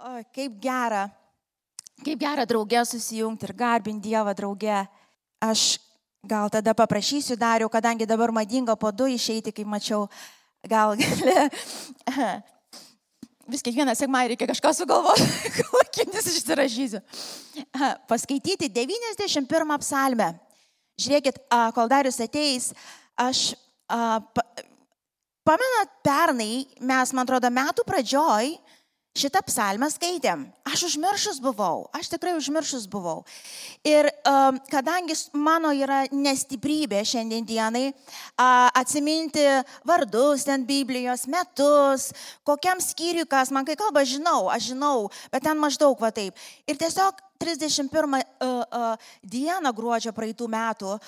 O, kaip gera, kaip gera draugė susijungti ir garbinti Dievą draugė. Aš gal tada paprašysiu dariu, kadangi dabar madinga po du išeiti, kaip mačiau, gal gali. Vis kiekvieną sekmąjį reikia kažką sugalvoti, kokinis išsirašysiu. Paskaityti 91 psalmę. Žiūrėkit, kol Darius ateis, aš pamenat, pernai mes, man atrodo, metų pradžioj šitą psalmę skaitėm. Aš užmiršus buvau, aš tikrai užmiršus buvau. Ir um, kadangi mano yra nestiprybė šiandien dienai uh, atsiminti vardus ten Biblijos, metus, kokiam skyriui kas, man kai kalba žinau, aš žinau, bet ten maždaug va taip. Ir tiesiog 31 uh, uh, dieną gruodžio praeitų metų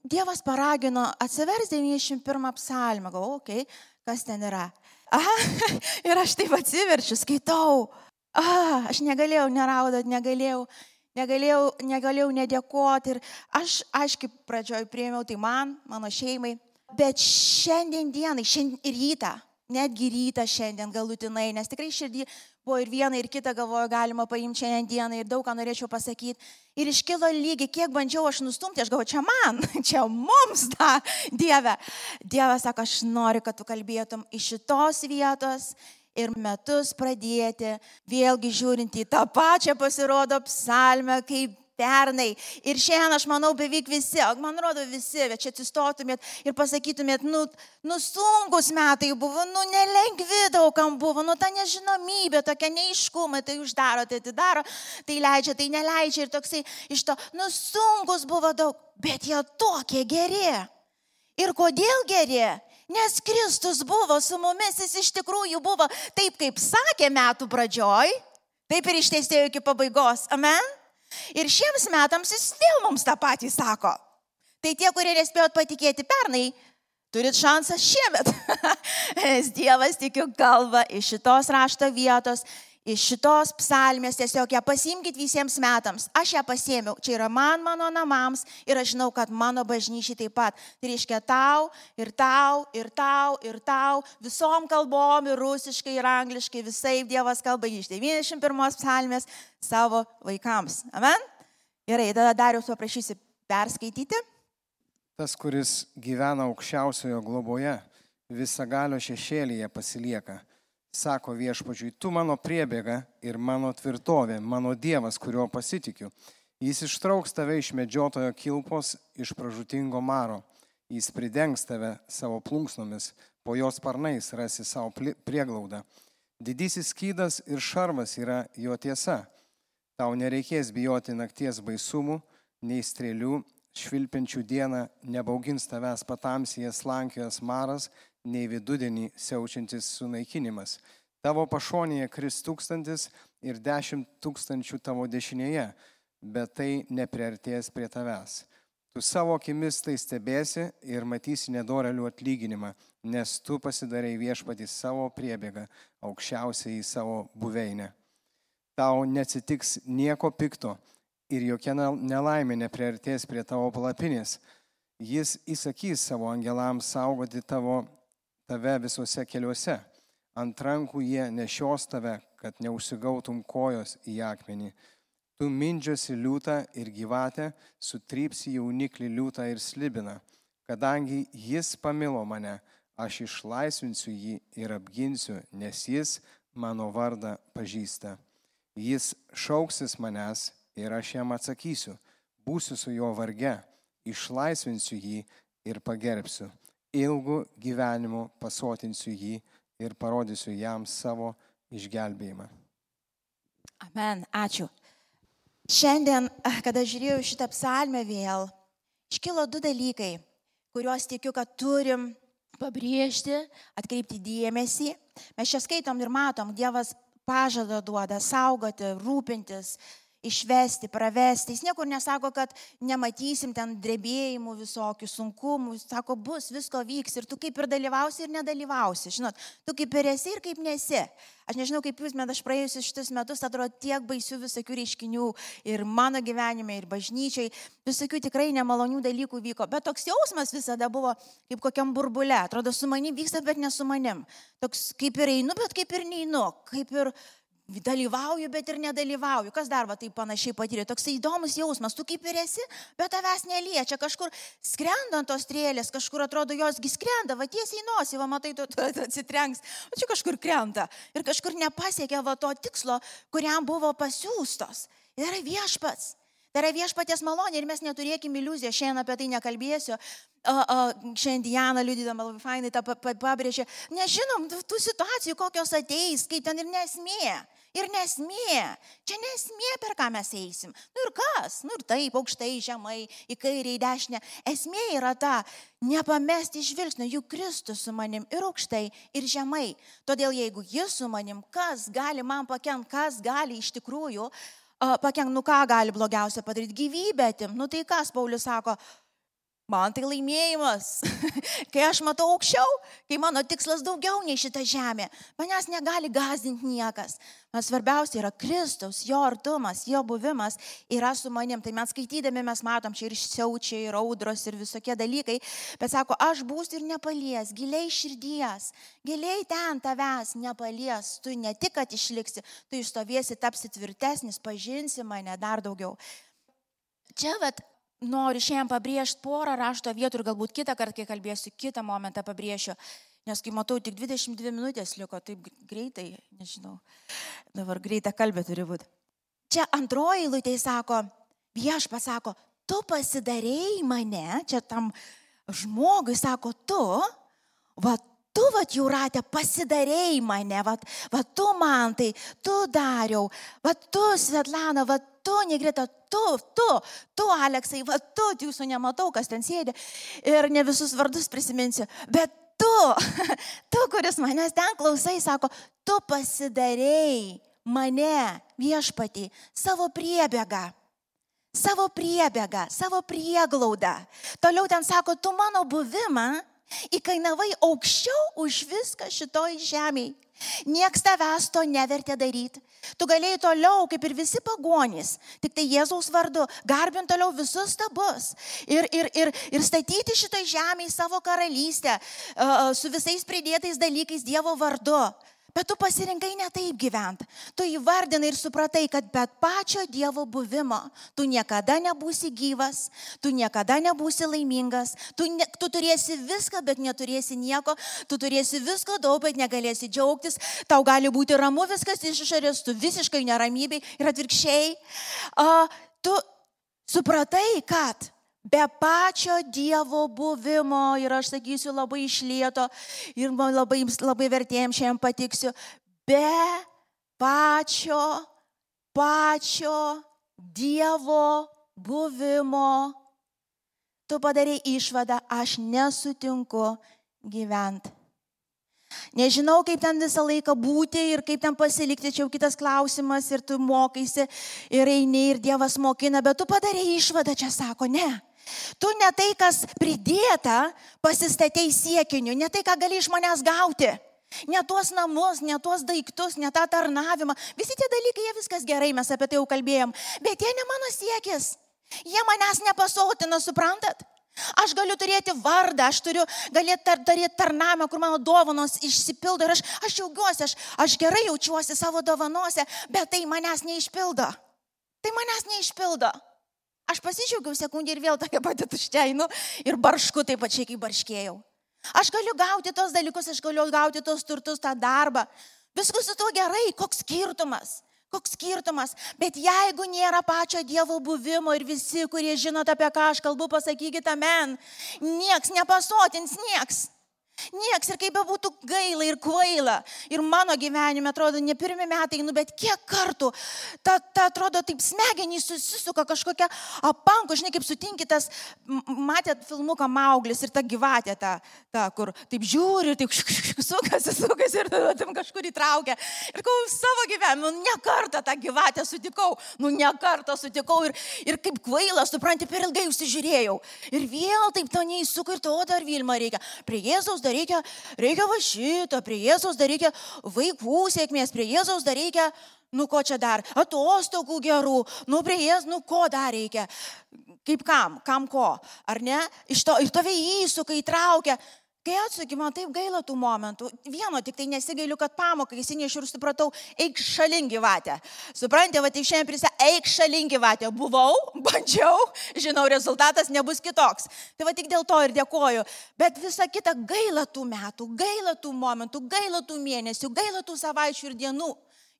Dievas paragino atsivers 91 psalmę, galvoju, okay, kas ten yra. Aha, ir aš taip atsiverčiu, skaitau. Aha, aš negalėjau neraudot, negalėjau, negalėjau, negalėjau nedėkoti. Ir aš, aiškiai, pradžioj priėmiau tai man, mano šeimai. Bet šiandien dienai, šiandien rytą, netgi rytą šiandien galutinai, nes tikrai širdį buvo ir viena, ir kita galvoju, galima paimti šiandien dieną ir daug ką norėčiau pasakyti. Ir iškilo lygiai, kiek bandžiau aš nustumti, aš galvoju, čia man, čia mums tą Dievę. Dievas sako, aš noriu, kad tu kalbėtum iš šitos vietos ir metus pradėti, vėlgi žiūrint į tą pačią pasirodo psalmę, kaip pernai. Ir šiandien aš manau beveik visi, man rodo visi, bet čia atsistotumėt ir pasakytumėt, nu, nu sunkus metai buvo, nu nelengvi daugam buvo, nu ta nežinomybė, tokia neiškumai, tai uždaro, tai atidaro, tai leidžia, tai neleidžia ir toksai iš to, nu sunkus buvo daug, bet jie tokie geri. Ir kodėl geri? Nes Kristus buvo su mumis, jis iš tikrųjų buvo taip, kaip sakė metų pradžioj, taip ir ištesėjo iki pabaigos. Amen. Ir šiems metams jis vėl mums tą patį sako. Tai tie, kurie nespėjot patikėti pernai, turit šansą šiemet. Nes Dievas tikiu kalba iš šitos rašto vietos iš šitos psalmės tiesiog ją pasimkit visiems metams. Aš ją pasėmiau, čia yra man, mano namams ir aš žinau, kad mano bažnyčiai taip pat. Tai reiškia tau ir tau ir tau ir tau, visom kalbom ir rusiškai ir angliškai, visai Dievas kalba iš 91 psalmės savo vaikams. Amen? Gerai, tada darius paprašysi perskaityti. Tas, kuris gyvena aukščiausiojo globoje, visagalio šešėlyje pasilieka sako viešpačiui, tu mano priebėga ir mano tvirtovė, mano Dievas, kuriuo pasitikiu. Jis ištrauks tave iš medžiotojo kilpos, iš pražutingo maro. Jis pridengs tave savo plunksnomis, po jos sparnais rasi savo prieglaudą. Didysis skydas ir šarvas yra jo tiesa. Tau nereikės bijoti nakties baisumų, nei strėlių, švilpiančių dieną, nebaugins tavęs patamsijas slankiojas maras, nei vidudienį siaučiantis sunaikinimas. Tavo pašonėje kris tūkstantis ir dešimt tūkstančių tavo dešinėje, bet tai nepriartės prie tavęs. Tu savo akimis tai stebėsi ir matysi nedorelių atlyginimą, nes tu pasidarai viešpatį savo priebėgą, aukščiausiai į savo buveinę. Tau neatsitiks nieko pikto ir jokia nelaimė nepriartės prie tavo palapinės. Jis įsakys savo angelams saugoti tavo tave visuose keliuose. Ant rankų jie nešios tave, kad neužsigautum kojos į akmenį. Tu mindžiosi liūtą ir gyvatę, sutrypsi jauniklį liūtą ir slibiną. Kadangi jis pamilo mane, aš išlaisvinsiu jį ir apginsiu, nes jis mano vardą pažįsta. Jis šauksis manęs ir aš jam atsakysiu, būsiu su juo varge, išlaisvinsiu jį ir pagerbsiu ilgu gyvenimu pasotinsiu jį ir parodysiu jam savo išgelbėjimą. Amen, ačiū. Šiandien, kada žiūrėjau šitą psalmę vėl, iškilo du dalykai, kuriuos tikiu, kad turim pabrėžti, atkreipti dėmesį. Mes čia skaitom ir matom, Dievas pažadą duoda saugoti, rūpintis, išvesti, pravesti. Jis niekur nesako, kad nematysim ten drebėjimų visokių, sunkumų. Jis sako, bus, visko vyks ir tu kaip ir dalyvausi ir nedalyvausi. Žinot, tu kaip ir esi ir kaip nesi. Aš nežinau, kaip jūs, bet aš praėjusius šitus metus atrodo tiek baisių visokių reiškinių ir mano gyvenime, ir bažnyčiai, visokių tikrai nemalonių dalykų vyko, bet toks jausmas visada buvo kaip kokiam burbule. Atrodo, su manim vyksta, bet ne su manim. Toks kaip ir einu, bet kaip ir neinu. Kaip ir dalyvauju, bet ir nedalyvauju. Kas dar va taip panašiai patyrė? Toks įdomus jausmas, tu kaip ir esi, bet tavęs neliečia. Kažkur skrendant tos strėlės, kažkur atrodo josgi skrenda, va tiesiai nosį, va matai, tu, tu, tu atsitrenks, o čia kažkur krenta. Ir kažkur nepasiekia va to tikslo, kuriam buvo pasiūstos. Ir yra viešpats. Tai yra viešpaties malonė ir mes neturėkime iliuzijos, šiandien apie tai nekalbėsiu. O, o, šiandien Diana liudydama labai fainai tą pabrėžė. Nežinom tų situacijų, kokios ateis, kaip ten ir nesmė. Ir nesmė. Čia nesmė, per ką mes eisim. Nu ir kas? Nu ir taip, aukštai, žemai, į kairę, į dešinę. Esmė yra ta, nepamesti žvilgsnio, juk Kristus su manim ir aukštai, ir žemai. Todėl jeigu jis su manim, kas gali man pakent, kas gali iš tikrųjų pakent, nu ką gali blogiausia padaryti, gyvybę atim. Nu tai kas, Paulius sako, Man tai laimėjimas, kai aš matau aukščiau, kai mano tikslas daugiau nei šita žemė. Manęs negali gazdinti niekas. Man svarbiausia yra Kristus, jo artumas, jo buvimas yra su manim. Tai mes skaitydami mes matom čia ir siaučiai, ir audros, ir visokie dalykai. Bet sako, aš būsiu ir nepalies, giliai širdies, giliai ten tavęs nepalies. Tu ne tik, kad išliksi, tu išstovėsi, tapsi tvirtesnis, pažinsi mane dar daugiau. Čia vat noriu šiandien pabrėžti porą rašto vietų ir galbūt kitą kartą, kai kalbėsiu, kitą momentą pabrėšiu. Nes kai matau, tik 22 minutės liko, taip greitai, nežinau, dabar greitą kalbę turi būti. Čia antroji eilutė sako, vieš pasako, tu pasidarėjai mane, čia tam žmogui sako, tu, va tu, va, Jūratė, pasidarėjai mane, va, va, tu man tai, tu dariau, va, tu, Svetlana, va, tu, Negrita, tu, tu, tu, Aleksai, va, tu, jūsų nematau, kas ten sėdi ir ne visus vardus prisiminsiu, bet tu, tu, kuris manęs ten klausai, sako, tu pasidarėjai mane viešpatį savo priebėgą savo priebėgą, savo prieglaudą. Toliau ten sako, tu mano buvimą Įkainavai aukščiau už viską šitoj žemėje. Niekas tavęs to nevertė daryti. Tu galėjai toliau, kaip ir visi pagonys, tik tai Jėzaus vardu, garbint toliau visus stabus ir, ir, ir, ir statyti šitą žemę į savo karalystę su visais pridėtais dalykais Dievo vardu. Bet tu pasirinkai ne taip gyventi. Tu įvardinai ir supratai, kad be pačio Dievo buvimo tu niekada nebūsi gyvas, tu niekada nebūsi laimingas, tu, ne, tu turėsi viską, bet neturėsi nieko, tu turėsi visko daug, bet negalėsi džiaugtis, tau gali būti ramu viskas iš išorės, tu visiškai neramybei ir atvirkščiai. Uh, tu supratai, kad Be pačio Dievo buvimo ir aš sakysiu labai išlieto ir labai, labai vertėjim šiandien patiksiu. Be pačio, pačio Dievo buvimo tu padarai išvadą, aš nesutinku gyventi. Nežinau, kaip ten visą laiką būti ir kaip ten pasilikti, čia jau kitas klausimas ir tu mokaisi ir eini ir Dievas mokina, bet tu padarai išvadą, čia sako, ne. Tu ne tai, kas pridėta, pasistatei siekiniu, ne tai, ką gali iš manęs gauti. Ne tuos namus, ne tuos daiktus, ne tą tarnavimą. Visi tie dalykai, jie viskas gerai, mes apie tai jau kalbėjom. Bet jie ne mano siekis. Jie manęs nepasotina, suprantat? Aš galiu turėti vardą, aš turiu galėti tar, daryti tarnamą, kur mano dovanos išsipildo ir aš, aš džiaugiuosi, aš, aš gerai jaučiuosi savo dovanose, bet tai manęs neišpildo. Tai manęs neišpildo. Aš pasidžiaugiau sekundį ir vėl tokia pati tuščiainu ir baršku taip pačiai, kaip barškėjau. Aš galiu gauti tos dalykus, aš galiu gauti tos turtus, tą darbą. Viskas su tuo gerai, koks skirtumas. Koks skirtumas, bet jeigu nėra pačio Dievo buvimo ir visi, kurie žinot apie ką aš kalbu, pasakykite amen, nieks nepasotins, nieks. Nieks ir kaip bebūtų gaila ir kvaila. Ir mano gyvenime atrodo ne pirmie metai, nu bet kiek kartų ta, ta atrodo taip smegenys susisuka kažkokia apanko, žinai, kaip sutinkitas, matėt filmuką Mauglis ir ta gyvatė, ta, ta kur taip žiūri ir taip sukasi, sukasi ir tada tam kažkur įtraukia. Ir kau savo gyvenime, nu ne kartą tą gyvatę sutikau, nu ne kartą sutikau ir, ir kaip kvaila, supranti, per ilgai užsižiūrėjau. Ir vėl taip to neįsuka ir to dar Vilma reikia. Prie Jėzaus dar reikia, reikia va šito, prie Jėzaus dar reikia vaikų sėkmės, prie Jėzaus dar reikia, nu ko čia dar, atostogų gerų, nu prie Jėzaus, nu ko dar reikia. Kaip kam, kam ko, ar ne? Iš to, ir tave įsuka, įtraukia. Kai atsuki, man taip gaila tų momentų. Vieno tik tai nesigailiu, kad pamoką įsinešiu ir supratau, eik šalin gyvatę. Suprantate, va, tai šiandien prisė, eik šalin gyvatę. Buvau, bandžiau, žinau, rezultatas nebus kitoks. Tai va tik dėl to ir dėkoju. Bet visa kita gaila tų metų, gaila tų momentų, gaila tų mėnesių, gaila tų savaičių ir dienų.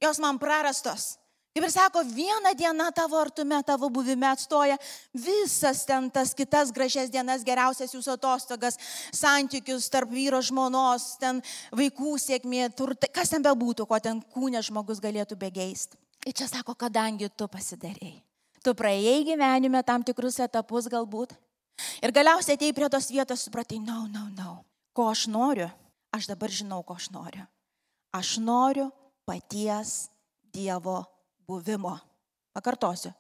Jos man prarastos. Kaip ir sako, viena diena tavo artume, tavo buvime atstoja visas ten tas kitas gražias dienas, geriausias jūsų atostogas, santykius tarp vyro žmonos, ten vaikų sėkmė, turtai, kas ten bebūtų, ko ten kūnė žmogus galėtų begeisti. Ir čia sako, kadangi tu pasidarėjai. Tu praėjai gyvenime tam tikrus etapus galbūt. Ir galiausiai atei prie tos vietos, supratai, no, no, no. Ko aš noriu? Aš dabar žinau, ko aš noriu. Aš noriu paties Dievo buvimo. Pakartosiu.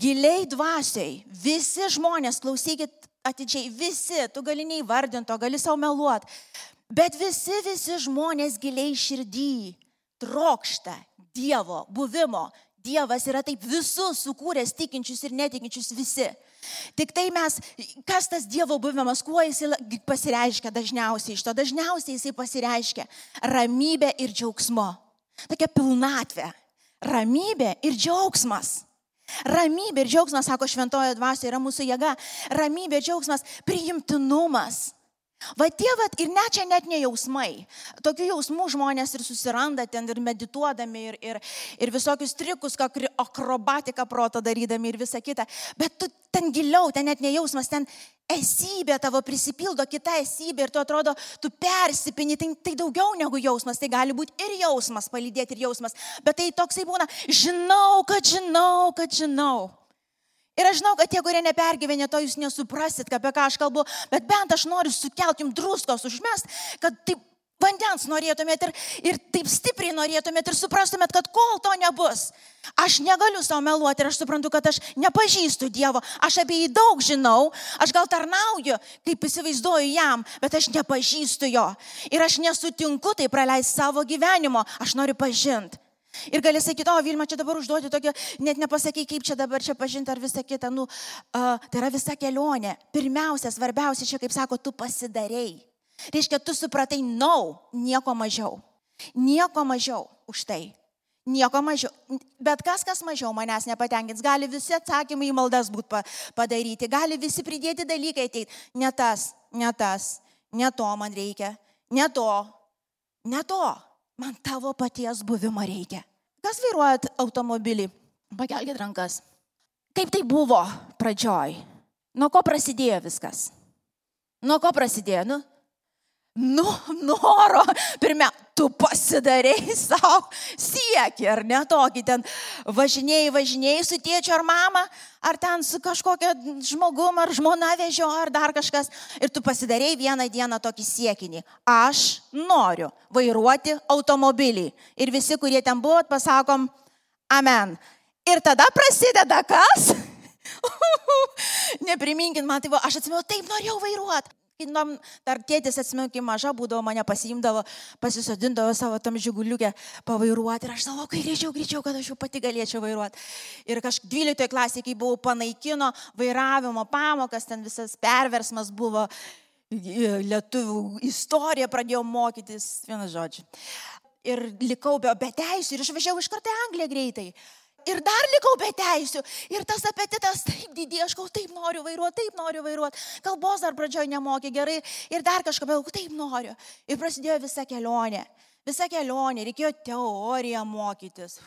Giliai dvasiai, visi žmonės, klausykit atidžiai, visi, tu gali neįvardinto, gali savo meluoti, bet visi, visi žmonės giliai širdį trokšta Dievo buvimo. Dievas yra taip visus sukūręs tikinčius ir netikinčius visi. Tik tai mes, kas tas Dievo buvimas, kuo jis pasireiškia dažniausiai, iš to dažniausiai jisai pasireiškia ramybė ir džiaugsmo. Tokia pilnatvė ramybė ir džiaugsmas. Ramybė ir džiaugsmas, sako šventojo dvasioje, yra mūsų jėga. Ramybė, džiaugsmas, priimtinumas. Va tie, va, ir net čia net ne jausmai. Tokių jausmų žmonės ir susiranda ten ir medituodami, ir, ir, ir visokius trikus, akrobatiką proto darydami ir visa kita. Bet tu ten giliau, ten net ne jausmas, ten esybė tavo prisipildo kita esybė ir tu atrodo, tu persipini, tai, tai daugiau negu jausmas, tai gali būti ir jausmas, palydėti ir jausmas. Bet tai toksai būna, žinau, kad žinau, kad žinau. Ir aš žinau, kad tie, kurie nepergyvenė, to jūs nesuprasit, apie ką aš kalbu, bet bent aš noriu sukelti jums druskos užmest, kad taip vandens norėtumėt ir, ir taip stipriai norėtumėt ir suprastumėt, kad kol to nebus, aš negaliu savo meluoti ir aš suprantu, kad aš nepažįstu Dievo, aš apie jį daug žinau, aš gal tarnauju, kaip įsivaizduoju jam, bet aš nepažįstu jo. Ir aš nesutinku tai praleisti savo gyvenimo, aš noriu pažinti. Ir gali sakyti, o Vilma, čia dabar užduoti tokio, net nepasakai, kaip čia dabar čia pažinti ar visą kitą. Nu, uh, tai yra visa kelionė. Pirmiausia, svarbiausia, čia, kaip sako, tu pasidarėjai. Reiškia, tu supratai, nau, no, nieko mažiau. Nieko mažiau už tai. Nieko mažiau. Bet kas, kas mažiau manęs nepatenkins, gali visi atsakymai į maldas būti padaryti, gali visi pridėti dalykai ateiti. Ne tas, ne tas, ne to man reikia, ne to, ne to. Man tavo paties buvimo reikia. Kas vairuojat automobilį? Pakelkite rankas. Kaip tai buvo pradžioj? Nuo ko prasidėjo viskas? Nuo ko prasidėjo? Nu, nu, noro, pirmia, tu pasidarėjai savo siekį, ar ne tokį ten važinėjai, važinėjai su tėčiu ar mama, ar ten su kažkokia žmogum, ar žmona vežio, ar dar kažkas. Ir tu pasidarėjai vieną dieną tokį siekinį. Aš noriu vairuoti automobilį. Ir visi, kurie ten buvot, pasakom, amen. Ir tada prasideda kas? Nepriminkit man, tai buvo, aš atsimenu, taip norėjau vairuoti. Kinom, dar tėtis atsimenu, kai maža būdavo, mane pasiimdavo, pasisodindavo savo tam žiguliukę pavairuoti ir aš savo, kai greičiau, greičiau, kad aš jau pati galėčiau vairuoti. Ir kažkaip 12 klasėje, kai buvau panaikino vairavimo pamokas, ten visas perversmas buvo, lietuvių istoriją pradėjau mokytis, vienas žodžiu. Ir likau be, be teisų ir išvažiavau iš karto į Angliją greitai ir dar likau be teisių. Ir tas apetitas taip didėjo, aš gal taip noriu vairuoti, taip noriu vairuoti. Kalbos dar pradžioje nemokė gerai ir dar kažką, bet taip noriu. Ir prasidėjo visa kelionė. Visa kelionė, reikėjo teoriją mokytis.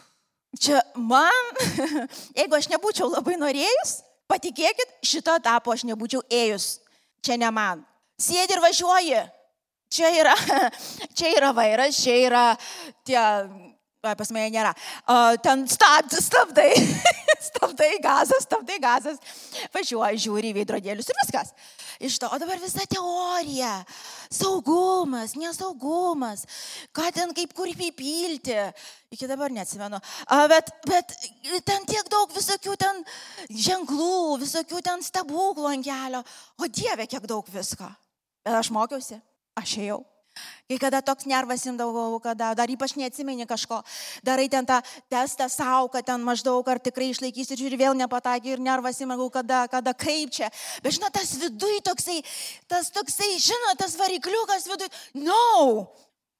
Čia man, jeigu aš nebūčiau labai norėjus, patikėkit, šito etapo aš nebūčiau ėjus. Čia ne man. Sėdi ir važiuoji. Čia yra, čia yra vairas, čia yra tie pas mane nėra. Uh, ten stab, stabdai, stabdai gazas, stabdai gazas, važiuoji, žiūri į veidrodėlius ir viskas. Iš to, o dabar visa teorija, saugumas, nesaugumas, ką ten kaip kur įpilti. Iki dabar neatsimenu. Uh, bet, bet ten tiek daug visokių ten ženklų, visokių ten stebuklų ant kelio. O Dieve, kiek daug visko. Bet aš mokiausi, aš ėjau. Kai kada toks nervas imdavau, kada dar ypač neatsimeni kažko, darai ten tą testą savo, kad ten maždaug ar tikrai išlaikysi ir vėl nepataikė ir nervas imdavau, kada, kada kaip čia. Bet žinot, tas viduj toksai, tas toksai, žinot, tas varikliukas viduj, no.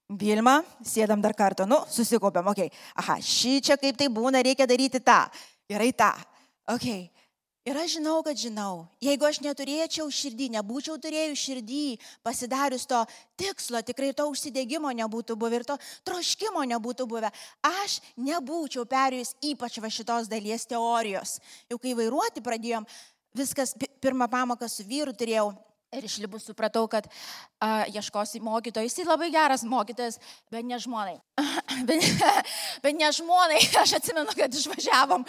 Vilma, sėdam dar kartą, nu, susikopėm, okei. Okay. Aha, šį čia kaip tai būna, reikia daryti tą. Gerai tą. Okei. Okay. Ir aš žinau, kad žinau, jeigu aš neturėčiau širdį, nebūčiau turėjus širdį, pasidarius to tikslo, tikrai to užsidėgymo nebūtų buvę ir to troškimo nebūtų buvę, aš nebūčiau perėjus ypač va šitos dalies teorijos. Jau kai vairuoti pradėjom, viskas, pirmą pamoką su vyru turėjau Ir išlibus supratau, kad a, ieškosi mokytojo. Jis labai geras mokytojas, bet ne žmonai. bet, bet ne žmonai. Aš atsimenu, kad išvažiavom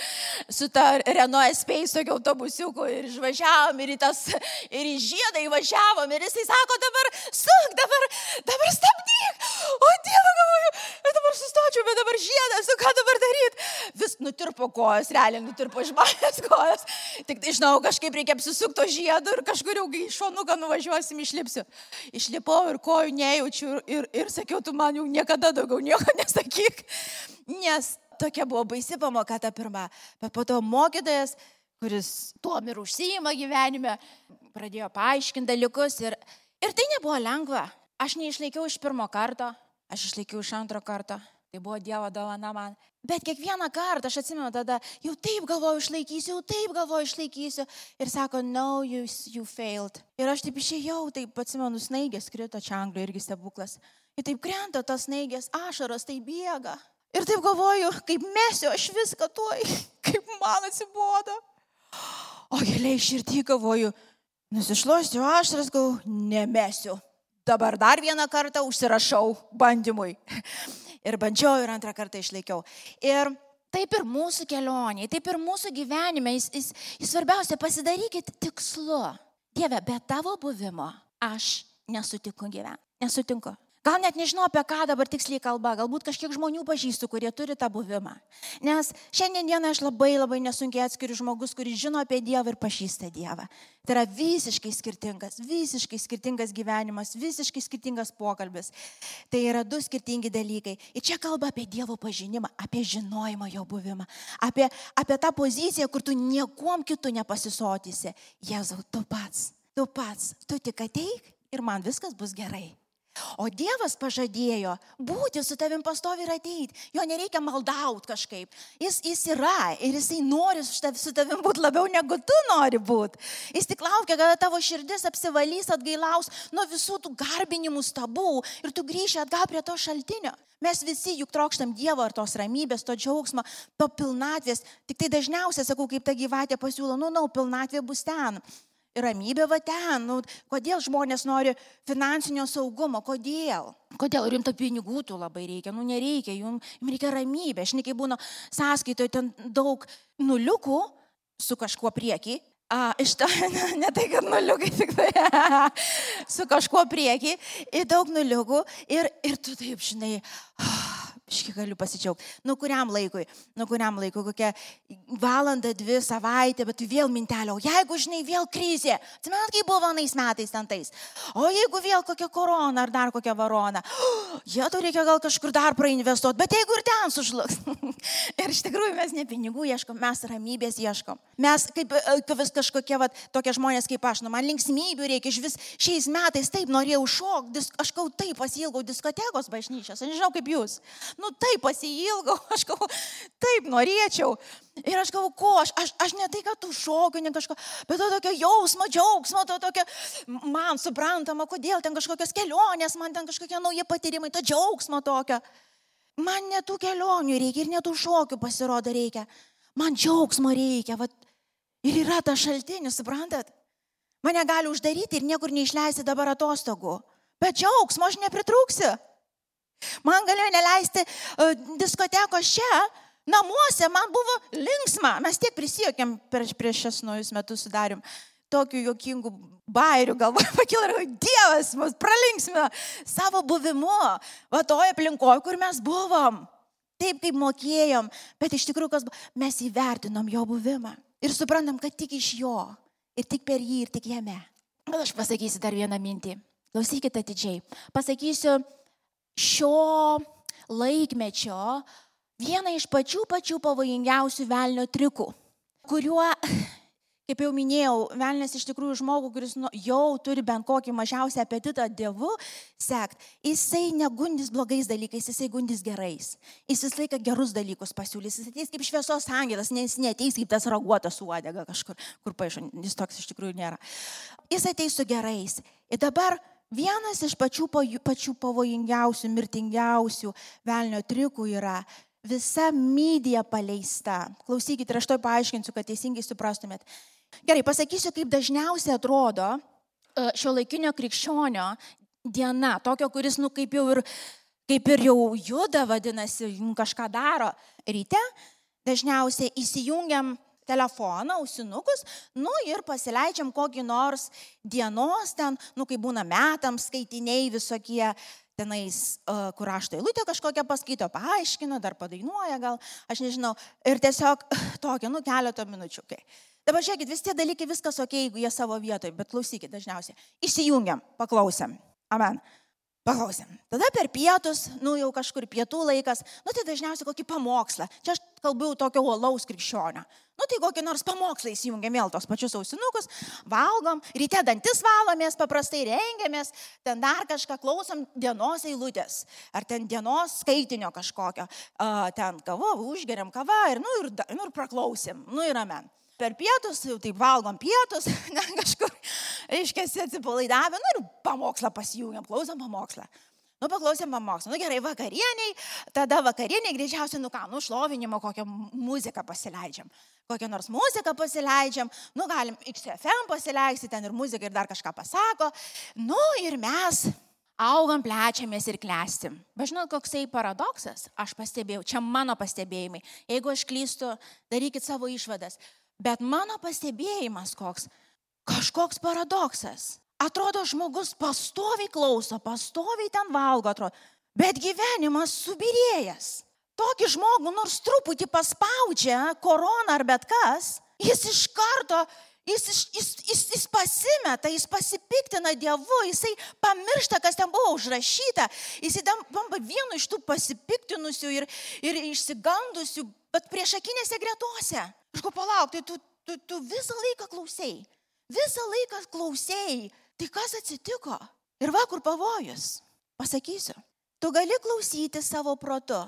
su ta Renault Space tokio autobusiuku ir išvažiavom ir į, tas, ir į žiedą įvažiavom ir jisai sako, dabar suk, dabar, dabar stabdyk. O Dieve, galvoju, dabar sustočiau, bet dabar žiedas, ką dabar daryti. Vis nutirpo kojas, realiai nutirpo manęs kojas. Tik tai žinau, kažkaip reikia apsisukto žiedo ir kažkur jau iš šonų šonuką nuvažiuosim, išlipsiu. Išlipau ir kojų nejaučiu ir, ir, ir sakiau, tu man jau niekada daugiau nieko nesakyk. Nes tokia buvo baisi pamoka ta pirma. Bet po to mokytojas, kuris tuom ir užsijima gyvenime, pradėjo paaiškinti dalykus ir, ir tai nebuvo lengva. Aš neišlaikiau iš pirmo karto, aš išlaikiau iš antro karto. Tai buvo Dievo dovana man. Bet kiekvieną kartą, aš atsimenu tada, jau taip galvoju išlaikysiu, jau taip galvoju išlaikysiu. Ir sako, no, you, you failed. Ir aš taip išėjau, taip atsimenu, snaigės krito čia Anglijoje irgi stebuklas. Ir taip krenta tas snaigės, ašaros, tai bėga. Ir taip galvoju, kaip mesiu aš viską tuoj, kaip man atsibodo. O giliai širdį galvoju, nusišluosiu ašaras, galvoju, nemesiu. Dabar dar vieną kartą užsirašau bandymui ir bandžiau ir antrą kartą išlaikiau. Ir taip ir mūsų kelionė, taip ir mūsų gyvenime, jis, jis, jis svarbiausia pasidarykit tikslu. Dieve, be tavo buvimo aš nesutinku gyventi. Nesutinku. Gal net nežinau, apie ką dabar tiksliai kalba, galbūt kažkiek žmonių pažįstu, kurie turi tą buvimą. Nes šiandieną aš labai labai nesunkiai atskiriu žmogus, kuris žino apie Dievą ir pažįsta Dievą. Tai yra visiškai skirtingas, visiškai skirtingas gyvenimas, visiškai skirtingas pokalbis. Tai yra du skirtingi dalykai. Ir čia kalba apie Dievo pažinimą, apie žinojimą jo buvimą, apie, apie tą poziciją, kur tu niekuom kitų nepasisotysi. Jėzau, tu pats, tu pats, tu tik ateik ir man viskas bus gerai. O Dievas pažadėjo būti su tavim pastovi ir ateiti. Jo nereikia maldauti kažkaip. Jis, jis yra ir jisai nori su, tav, su tavim būti labiau negu tu nori būti. Jis tik laukia, kada tavo širdis apsivalys, atgailaus nuo visų tų garbinimų stabų ir tu grįši atgal prie to šaltinio. Mes visi juk trokštam Dievo ir tos ramybės, to džiaugsmo, to pilnatvės. Tik tai dažniausiai sakau, kaip ta gyvatė pasiūlo, nu, na, no, pilnatvė bus ten ramybė va ten. Nu, kodėl žmonės nori finansinio saugumo? Kodėl? Kodėl jums to pinigų tų labai reikia? Nu nereikia, jums, jums reikia ramybė. Aš nekai būna sąskaitoje ten daug nuliukų su kažkuo prieki. A, iš to, ne, ne tai, kad nuliukai tik tai, su kažkuo prieki, ir daug nuliukų, ir, ir tu taip, žinai, oh, Iški galiu pasidžiaugti. Nu kuriam laikui, nu kuriam laikui, kokią valandą, dvi savaitę, bet vėl mintelio, o jeigu, žinai, vėl krizė, atsimenat, kaip buvo anais metais ten tais, o jeigu vėl kokia korona ar dar kokia varona, oh, jie to reikia gal kažkur dar prainvestuoti, bet jeigu ir ten sužlugs. ir iš tikrųjų mes ne pinigų ieškom, mes ramybės ieškom. Mes kaip, kaip vis kažkokie, va, tokie žmonės kaip aš, nu man linksmybių reikia, iš vis šiais metais taip norėjau šokti, aš kau taip pasilgau diskotekos bažnyčios, aš nežinau kaip jūs nu taip pasilgau, aš galvoju, taip norėčiau. Ir aš galvoju, ko, aš, aš, aš ne tai, kad tu šokiu, ne kažko, bet to tokio jausmo, džiaugsmo, to tokio, man suprantama, kodėl ten kažkokios kelionės, man ten kažkokie nauji patyrimai, to džiaugsmo tokio. Man netų kelionių reikia ir netų šokių pasirodo reikia. Man džiaugsmo reikia. Vat, ir yra ta šaltinis, suprantat? Mane gali uždaryti ir niekur neišleisti dabar atostogų. Bet džiaugsmo aš nepritrūksiu. Man galėjo neleisti uh, diskotekos čia, namuose, man buvo linksma. Mes tiek prisijokėm prieš, prieš šias naujus metus sudarėm. Tokių jokingų bairių galvoje pakilo ir Dievas mus pralinksmino savo buvimu, va toje aplinkoje, kur mes buvom. Taip kaip mokėjom, bet iš tikrųjų, kas buvo, mes įvertinom jo buvimą. Ir suprantam, kad tik iš jo, ir tik per jį, ir tik jame. Gal aš pasakysiu dar vieną mintį. Klausykite atidžiai. Pasakysiu šio laikmečio vieną iš pačių pačių pavojingiausių velnio trikų, kuriuo Kaip jau minėjau, velnės iš tikrųjų žmogų, kuris nu, jau turi bent kokį mažiausią apetitą dievu sekt, jisai negundys blogais dalykais, jisai gundys gerais. Jis visą laiką gerus dalykus pasiūlys, jis ateis kaip šviesos angelas, nes neteis kaip tas raguotas uodega kažkur, kur paaišo, jis toks iš tikrųjų nėra. Jis ateis su gerais. Ir dabar vienas iš pačių, pačių pavojingiausių, mirtingiausių velnio trikų yra visa mydija paleista. Klausykite, ir aš to paaiškinsiu, kad teisingai suprastumėt. Gerai, pasakysiu, kaip dažniausiai atrodo e, šio laikinio krikščionio diena, tokio, kuris, nu, kaip jau ir, kaip ir jau juda, vadinasi, kažką daro ryte, dažniausiai įsijungiam telefoną, ausinukus, nu ir pasileidžiam kokį nors dienos ten, nu kai būna metams skaitiniai visokie, tenais, kur aš tai lūtė kažkokią paskaito, paaiškina, dar padainuoja gal, aš nežinau, ir tiesiog tokia, nu keletą minučių. Okay. Dabar žiūrėkit, vis tie dalykai viskas ok, jeigu jie savo vietoje, bet klausykit dažniausiai. Įsijungiam, paklausėm. Amen. Paklausėm. Tada per pietus, nu jau kažkur pietų laikas, nu tai dažniausiai kokį pamokslą. Čia aš kalbu tokio uolaus krikščionio. Nu tai kokį nors pamokslą įsijungiam vėl tos pačius ausinukus, valgom, ryte dantis valomės, paprastai rengiamės, ten dar kažką klausom dienos eilutės, ar ten dienos skaitinio kažkokio, uh, ten kavo, užgeriam kavą ir, nu, ir, nu, ir praklausim, nu ir amen per pietus, jau taip valgom pietus, ne, kažkur, aiškiai atsipalaidavę, nu ir pamokslą pasijungiam, klausom pamokslą. Nu, paklausėm pamokslą. Nu, gerai, vakarieniai, tada vakarieniai greičiausiai, nu ką, nu, šlovinimo kokią muziką pasileidžiam. Kokią nors muziką pasileidžiam, nu, galim XFM pasileisti, ten ir muziką ir dar kažką pasako. Nu, ir mes augam, plečiamės ir klestim. Bet žinot, koksai paradoksas, aš pastebėjau, čia mano pastebėjimai. Jeigu aš klystu, darykit savo išvadas. Bet mano pastebėjimas koks, kažkoks paradoksas. Atrodo, žmogus pastoviai klauso, pastoviai ten valgo, atrodo, bet gyvenimas subirėjęs. Tokį žmogų nors truputį paspaudžia korona ar bet kas, jis iš karto, jis, jis, jis, jis pasimeta, jis pasipiktina Dievu, jisai pamiršta, kas ten buvo užrašyta, jisai tampa vienu iš tų pasipiktinusių ir, ir išsigandusių, bet priešakinėse gretose. Aš ko palauk, tai tu, tu, tu visą laiką klausėjai. Visą laiką klausėjai. Tai kas atsitiko? Ir va kur pavojus. Pasakysiu. Tu gali klausyti savo protu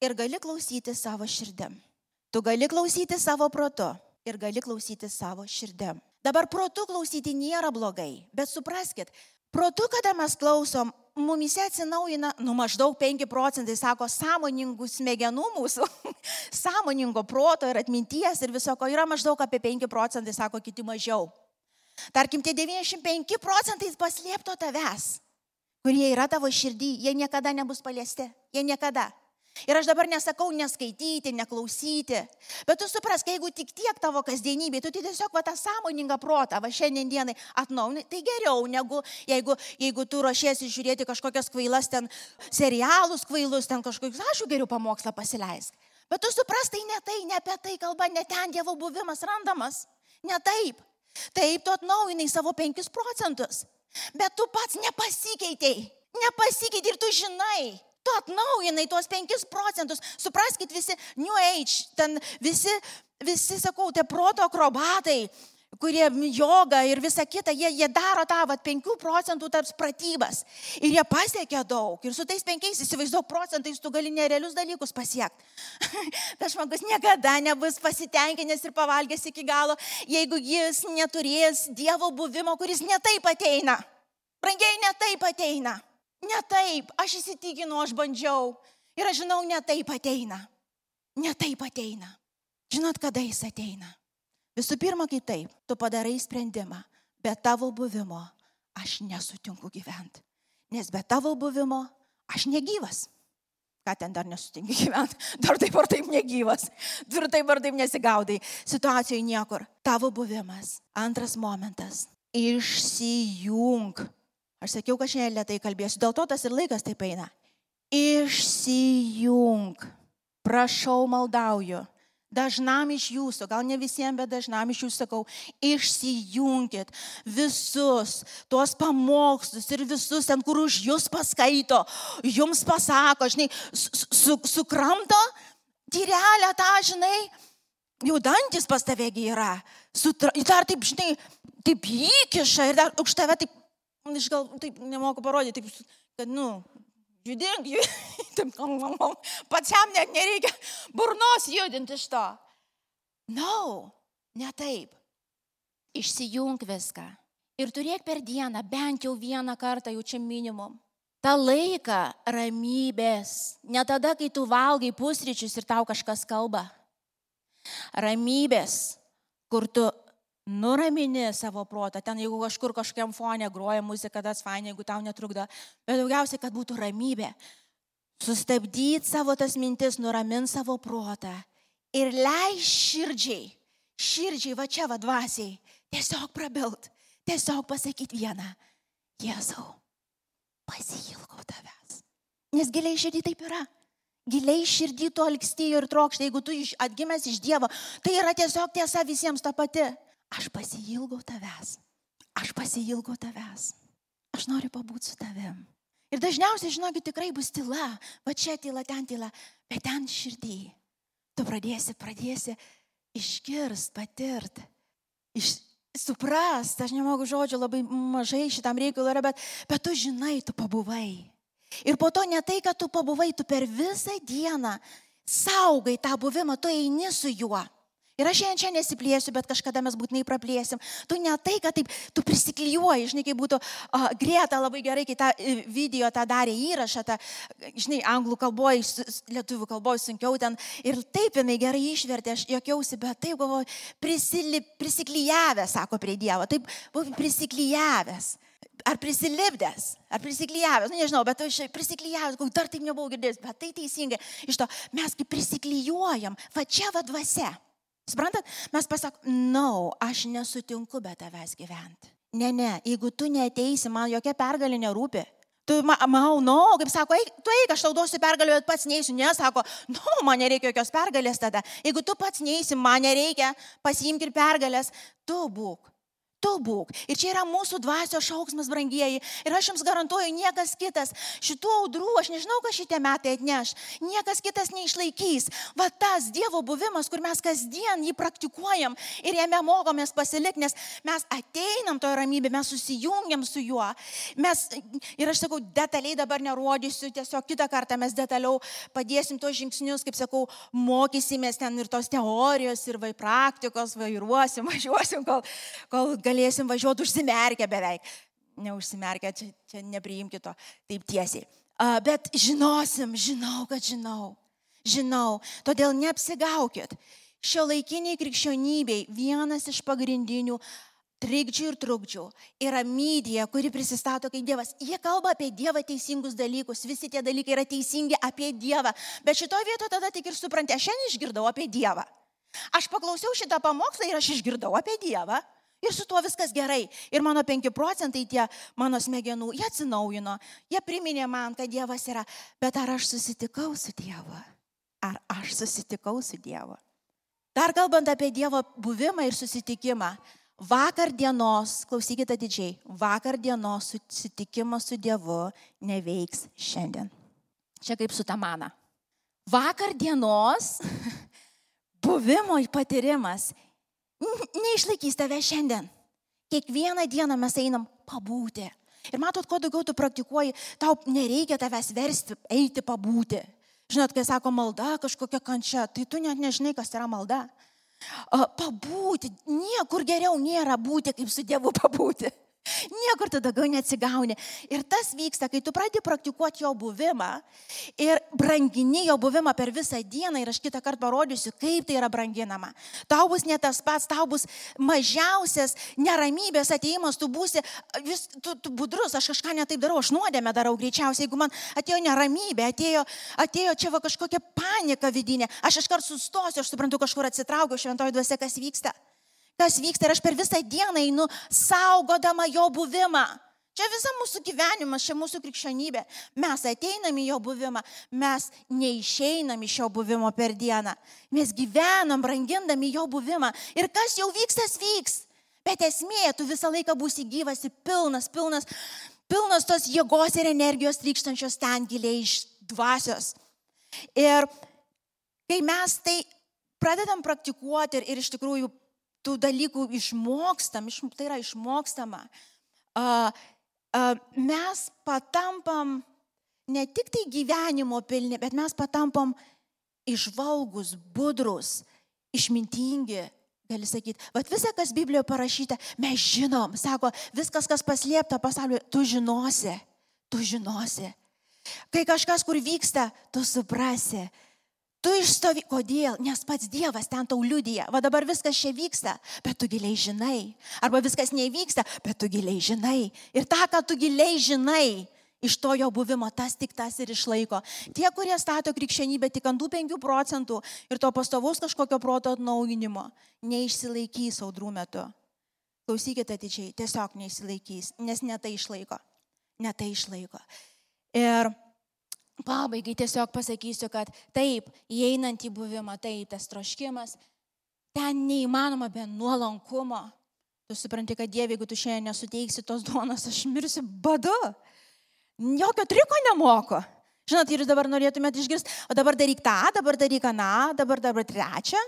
ir gali klausyti savo širdim. Tu gali klausyti savo protu ir gali klausyti savo širdim. Dabar protu klausyti nėra blogai, bet supraskit, protu, kada mes klausom, mumise atsinaujina, nu maždaug 5 procentai, sako, sąmoningų smegenų mūsų, sąmoningo proto ir atminties ir visoko yra maždaug apie 5 procentai, sako kiti mažiau. Tarkim, tie 95 procentai paslėpto tavęs, kurie yra tavo širdį, jie niekada nebus paliesti, jie niekada. Ir aš dabar nesakau neskaityti, neklausyti, bet tu suprask, jeigu tik tiek tavo kasdienybė, tu tiesiog va tą sąmoningą protą, va šiandien dienai atnaujini, tai geriau negu jeigu, jeigu tu ruošiesi žiūrėti kažkokias kvailas ten serialus kvailus, ten kažkokius, aš jau geriau pamokslą pasileisk. Bet tu supras, tai ne tai, ne apie tai kalba, ne ten Dievo buvimas randamas. Ne taip. Taip, tu atnaujinai savo 5 procentus. Bet tu pats nepasikeitėjai. Nepasikeitėjai ir tu žinai, Tu atnaujinai tuos 5 procentus. Supraskit visi New Age, ten visi, visi sakau, tie proto akrobatai, kurie joga ir visa kita, jie, jie daro tą vat, 5 procentų tarp pratybas. Ir jie pasiekia daug. Ir su tais 5, įsivaizduok, procentais tu gali nerealius dalykus pasiekti. Tas žmogus niekada nebus pasitenkinęs ir pavalgęs iki galo, jeigu jis neturės Dievo buvimo, kuris netaip ateina. Brangiai netaip ateina. Ne taip, aš įsitikinu, aš bandžiau. Ir aš žinau, ne taip ateina. Ne taip ateina. Žinot, kada jis ateina? Visų pirma, kai taip, tu padarai sprendimą. Be tavo buvimo aš nesutinku gyventi. Nes be tavo buvimo aš negyvas. Ką ten dar nesutinki gyventi? Dar taip ar taip negyvas. Dar taip ar taip nesigaudai. Situacijoje niekur. Tavo buvimas. Antras momentas. Išsijung Aš sakiau, kad šiandien lietai kalbėsiu, dėl to tas ir laikas taip eina. Išsijung. Prašau, maldauju. Dažnam iš jūsų, gal ne visiems, bet dažnam iš jūsų sakau, išsijunkit visus tuos pamokslus ir visus ten, kur už jūs paskaito, jums pasako, žinai, su, su, sukramto tyrelę tą, žinai, jau dantis pas tavegi yra, sutra, dar taip, žinai, taip įkiša ir dar už tave taip, aš gal taip nemoku parodyti, taip, kad, nu, judink, judink, pačiam net nereikia burnos judinti iš to. No, ne taip. Išsijung viską ir turėk per dieną bent jau vieną kartą jau čia minimum. Ta laiką ramybės, ne tada, kai tu valgai pusryčius ir tau kažkas kalba. Ramybės, kur tu nuramini savo protą, ten jeigu kažkur kažkokiam fonė groja muzika, tas fainai, jeigu tau netrukdo, bet daugiausiai, kad būtų ramybė. Sustabdyti savo tas mintis, nuramint savo protą ir leis širdžiai, širdžiai va čia va dvasiai, tiesiog prabilt, tiesiog pasakyti vieną, Jėzau, pasilgau tavęs. Nes giliai širdį taip yra. Giliai širdį to likstyjo ir trokštai, jeigu tu atgimęs iš Dievo, tai yra tiesiog tiesa visiems ta pati. Aš pasilgau tavęs. Aš pasilgau tavęs. Aš noriu pabūti su tavim. Ir dažniausiai, žinokit, tikrai bus tyla. Va čia tyla, ten tyla. Bet ten širdį. Tu pradėsi, pradėsi išgirst, patirt. Iš, suprast, aš nemoku žodžio, labai mažai šitam reikalui yra, bet, bet tu žinai, tu pabuvai. Ir po to ne tai, kad tu pabuvai, tu per visą dieną saugai tą buvimą, tu eini su juo. Ir aš šiandien čia nesiplėsiu, bet kažkada mes būtinai praplėsim. Tu ne tai, kad taip, tu prisiklijuoji, žinai, kaip būtų uh, Greta labai gerai, kai tą video tą darė įrašą, tą, žinai, anglų kalboje, lietuvių kalboje sunkiau ten. Ir taip jinai gerai išvertė, aš jokiausi, bet taip galvoju, prisiklijavęs, sako prie Dievo, taip buvau prisiklijavęs. Ar prisilipdęs, ar prisiklyjavęs, nu, nežinau, bet aš prisiklyjavęs, dar taip nebuvau girdėjęs, bet tai teisingai. Iš to mes kaip prisiklyjuojam, va čia va dvasia. Suprantat, mes pasakom, na, no, aš nesutinku be tavęs gyventi. Ne, ne, jeigu tu neteisi, man jokia pergalė nerūpi. Tu, manau, no, kaip sako, eik, tu eik, aš tau duosiu pergalę, bet pats neįsiu. Ne, sako, no, man nereikia jokios pergalės tada. Jeigu tu pats neįsi, man nereikia, pasiimti ir pergalės, tu būk Tu būk. Ir čia yra mūsų dvasio šauksmas, brangieji. Ir aš jums garantuoju, niekas kitas šitų audrų, aš nežinau, ką šitie metai atneš, niekas kitas neišlaikys. Va tas Dievo buvimas, kur mes kasdien jį praktikuojam ir jame mokomės pasilikti, nes mes ateinam toje ramybėje, mes susijungiam su juo. Mes, ir aš sakau, detaliai dabar nerodysiu, tiesiog kitą kartą mes detaliau padėsim tos žingsnius, kaip sakau, mokysimės ten ir tos teorijos, ir vai praktikos, vairuosim, važiuosim, kol, kol galėsim važiuoti užsimerkę beveik. Neužsimerkę, čia, čia nepriimkite to taip tiesiai. Uh, bet žinosim, žinau, kad žinau. Žinau. Todėl neapsigaukit. Šio laikiniai krikščionybei vienas iš pagrindinių trikdžių ir trukdžių yra mydija, kuri prisistato kaip Dievas. Jie kalba apie Dievą teisingus dalykus, visi tie dalykai yra teisingi apie Dievą. Bet šitoje vietoje tada tik ir suprantate, aš šiandien išgirdau apie Dievą. Aš paklausiau šitą pamokslą ir aš išgirdau apie Dievą. Ir su tuo viskas gerai. Ir mano 5 procentai tie mano smegenų, jie atsinaujino, jie priminė man, kad Dievas yra. Bet ar aš susitikau su Dievu? Ar aš susitikau su Dievu? Dar kalbant apie Dievo buvimą ir susitikimą. Vakar dienos, klausykite didžiai, vakar dienos susitikimas su Dievu neveiks šiandien. Čia kaip su tamana. Vakar dienos buvimo patyrimas neišlaikys tave šiandien. Kiekvieną dieną mes einam pabūti. Ir matot, kuo daugiau tu praktikuoji, tau nereikia tavęs versti eiti pabūti. Žinot, kai sako malda kažkokia kančia, tai tu net nežinai, kas yra malda. Pabūti, niekur geriau nėra būti, kaip su Dievu pabūti. Niekur tu daugiau neatsigauni. Ir tas vyksta, kai tu pradedi praktikuoti jo buvimą ir brangini jo buvimą per visą dieną ir aš kitą kartą parodysiu, kaip tai yra branginama. Tau bus ne tas pats, tau bus mažiausias neramybės ateimas, tu būsi vis, tu, tu budrus, aš kažką netaip darau, aš nuodėmę darau greičiausiai, jeigu man atėjo neramybė, atėjo, atėjo čia va kažkokia panika vidinė, aš iškart sustosiu, aš suprantu, kažkur atsitraukiu šventoji duose, kas vyksta kas vyksta ir aš per visą dieną einu saugodama jo buvimą. Čia visa mūsų gyvenimas, čia mūsų krikščionybė. Mes ateinam į jo buvimą, mes neišeinam iš jo buvimo per dieną. Mes gyvenam, brangindami jo buvimą. Ir kas jau vyks, tas vyks. Bet esmė, tu visą laiką būsi gyvas ir pilnas, pilnas, pilnas tos jėgos ir energijos trykštančios ten giliai iš dvasios. Ir kai mes tai pradedam praktikuoti ir, ir iš tikrųjų tų dalykų išmokstam, iš, tai yra išmokstama, uh, uh, mes patampam ne tik tai gyvenimo pilni, bet mes patampam išvalgus, budrus, išmintingi, gali sakyti, vad visą, kas Biblijoje parašyta, mes žinom, sako, viskas, kas paslėpta pasaulyje, tu žinosi, tu žinosi. Kai kažkas, kur vyksta, tu suprasi. Tu išstovi, kodėl? Nes pats Dievas ten tau liudyja. Va dabar viskas čia vyksta, bet tu giliai žinai. Arba viskas nevyksta, bet tu giliai žinai. Ir tą, ką tu giliai žinai, iš to jo buvimo tas tik tas ir išlaiko. Tie, kurie stato krikščionybę tik ant 5 procentų ir to pastovaus kažkokio proto atnaujinimo, neišsilaikys audrų metu. Klausykite atidžiai, tiesiog neišsilaikys, nes netai išlaiko. Netai išlaiko. Ir pabaigai tiesiog pasakysiu, kad taip, įeinant į buvimą, taip, tas troškimas, ten neįmanoma be nuolankumo. Tu supranti, kad Dieve, jeigu tu šiandien nesuteiksi tos duonos, aš mirsiu badu. Jokio triko nemoku. Žinot, ir jūs dabar norėtumėte išgirsti, o dabar daryk tą, dabar daryk aną, dabar dabar trečią.